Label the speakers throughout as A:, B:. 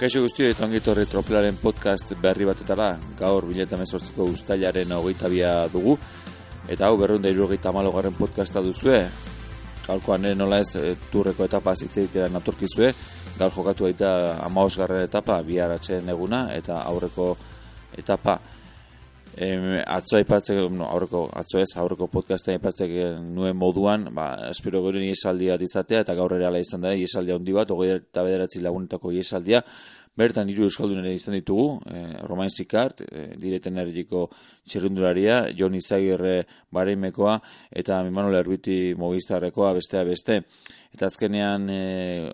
A: Kaixo guztio eta ongitorri tropelaren podcast berri batetara, gaur bileta mezortziko ustailaren hogeita bia dugu, eta hau berrunda irurogeita malogaren podcasta duzue, gaurkoan nola ez e, turreko etapa zitzeitera naturkizue, gaur jokatu baita amaosgarren etapa, biharatzen eguna, eta aurreko etapa, Em, atzo aipatzek, no, aurreko, atzo ez, aurreko podcasten aipatzek nuen moduan, ba, espero gero iesaldi bat izatea, eta gaur ere izan da, iesaldia handi bat, ogoi eta bederatzi lagunetako iesaldia, bertan hiru euskaldun ere izan ditugu, e, Romain Zikart, e, direten erriko txerrundularia, Jon Izagirre bareimekoa, eta Mimanol Erbiti Movistarrekoa bestea beste. Eta azkenean e,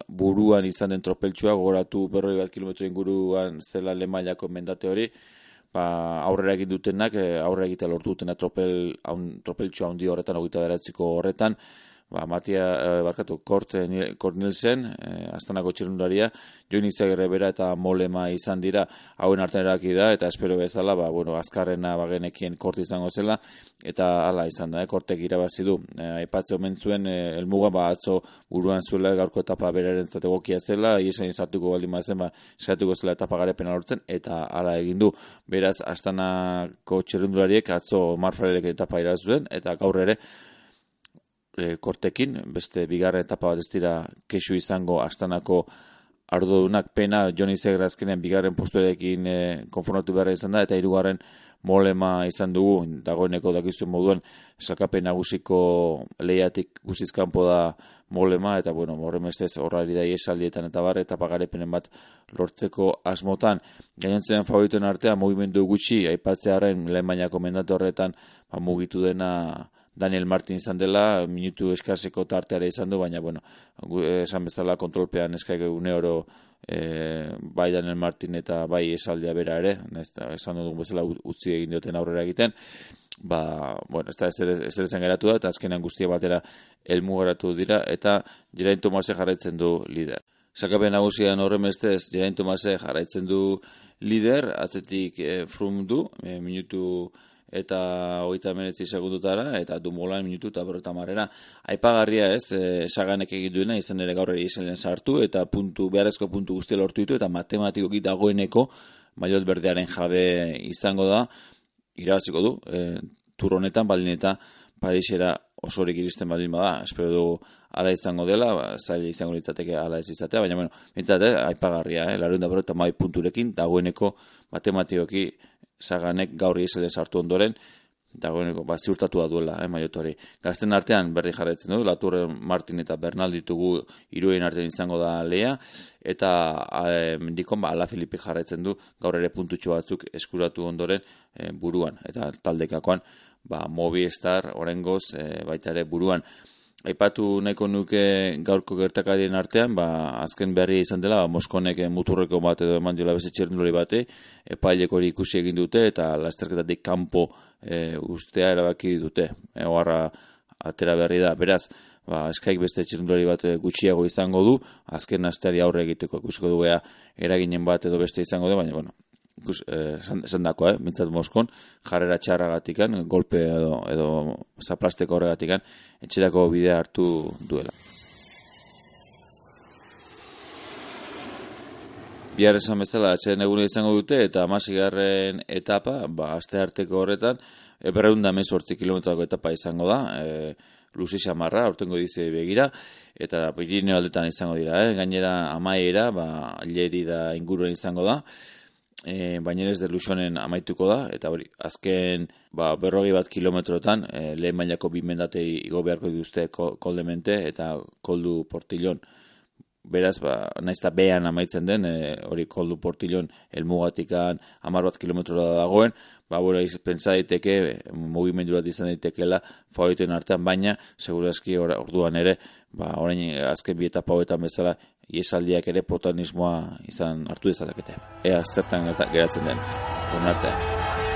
A: buruan izan den tropeltsua, gogoratu berroi bat kilometro inguruan zela lemailako mendate hori, ba, aurrera egin dutenak, e, aurrera egitea lortu dutena tropel, haun, tropeltxo handi horretan, ogita beratziko horretan, ba, Matia, e, barkatu, Kort, e, Kort Nilsen, e, astanako txirundaria, join izagirre bera eta molema izan dira, hauen artean eraki da, eta espero bezala, ba, bueno, azkarrena bagenekien Kort izango zela, eta hala izan da, e, Kortek irabazi du. E, aipatze omen zuen, e, elmuga, ba, atzo buruan zuela, gaurko etapa beraren zategokia zela, izan izartuko baldin mazen, ba, eskatuko zela etapa garepena lortzen, eta hala egin du. Beraz, astanako txirundulariek atzo marfarelek etapa irazuen, eta gaur ere, e, kortekin, beste bigarren etapa bat ez dira kesu izango astanako ardodunak pena Joni Zegra azkenean bigarren postuarekin e, konformatu behar izan da, eta hirugarren molema izan dugu, dagoeneko dakizuen moduan, sakapen nagusiko lehiatik guzizkanpo da molema, eta bueno, horre mestez horrari da iesaldietan eta bar, eta pagarepenen bat lortzeko asmotan. Gainontzen favoriten artean, movimendu gutxi, aipatzearen lehen bainako mendatu horretan, ba, mugitu dena Daniel Martin izan dela, minutu eskaseko tarteare izan du, baina, bueno, esan bezala kontrolpean eskaik une oro e, bai Daniel Martin eta bai esaldia bera ere, nesta, esan dugu bezala utzi egin dioten aurrera egiten, ba, bueno, ez da ez ere geratu da, eta azkenan guztia batera elmu geratu dira, eta Jerain Tomase jarraitzen du lider. Sakapen nagusian horren bestez, Jerain Tomase jarraitzen du lider, atzetik e, frum du, e, minutu eta hogeita menetzi segundutara, eta dumolan minutu eta berreta marrera. Aipagarria ez, e, esaganek egin duena, izan ere gaur ere sartu, eta puntu, beharrezko puntu guztia lortu ditu, eta matematikoki dagoeneko, maiot berdearen jabe izango da, irabaziko du, e, turronetan, baldin eta Parisera osorik iristen baldin bada, espero dugu ala izango dela, ba, zaila izango litzateke ala ez izatea, baina bueno, mintzate, aipagarria, eh, larun da berreta mai punturekin, dagoeneko matematikoki zaganek gaur izelen sartu ondoren, dagoeneko ba, ziurtatua duela, eh, maiotori. Gazten artean berri jarretzen du, Laturre Martin eta Bernal ditugu iruen artean izango da lea, eta e, mendikon ba, Ala Filipe jarretzen du, gaur ere puntutxo batzuk eskuratu ondoren eh, buruan, eta taldekakoan ba, Movistar, Orengoz, e, baita ere buruan. Aipatu nahiko nuke gaurko gertakarien artean, ba, azken berri izan dela, ba, Moskonek muturreko bat edo eman diola beze txerndulari bate, epailek hori ikusi egin dute, eta lasterketatik kanpo e, ustea erabaki dute. E, oharra atera berri da, beraz, ba, eskaik beste txerndulari bat gutxiago izango du, azken asteari aurre egiteko ikusiko duea eraginen bat edo beste izango du, baina, bueno, ikus, eh, esan dako, eh, mintzat Moskon, jarrera txarra gatikan, golpe edo, edo zaplasteko horregatikan, etxerako bidea hartu duela. Bihar esan bezala, atxeden egune izango dute, eta amasigarren etapa, ba, aste harteko horretan, eberreunda mezortzi kilometrako etapa izango da, e, Luzi Xamarra, ortengo dizi begira, eta Pirineo aldetan izango dira, eh? gainera amaiera, ba, leri da inguruen izango da, e, baina ez de lusonen amaituko da, eta hori, azken ba, berrogi bat kilometrotan, e, lehen mailako bi mendatei igo beharko dituzte koldemente, eta koldu portilon, beraz, ba, naiz eta behan amaitzen den, e, hori koldu portilon elmugatikan amar bat kilometro da dagoen, ba, bora, pentsa daiteke, mugimendu bat izan daitekela favoriten artean, baina, segurazki orduan ere, ba, orain azken bi etapa bezala, iesaldiak ere protagonismoa izan hartu dezakete. Ea zertan geratzen den. Onartea.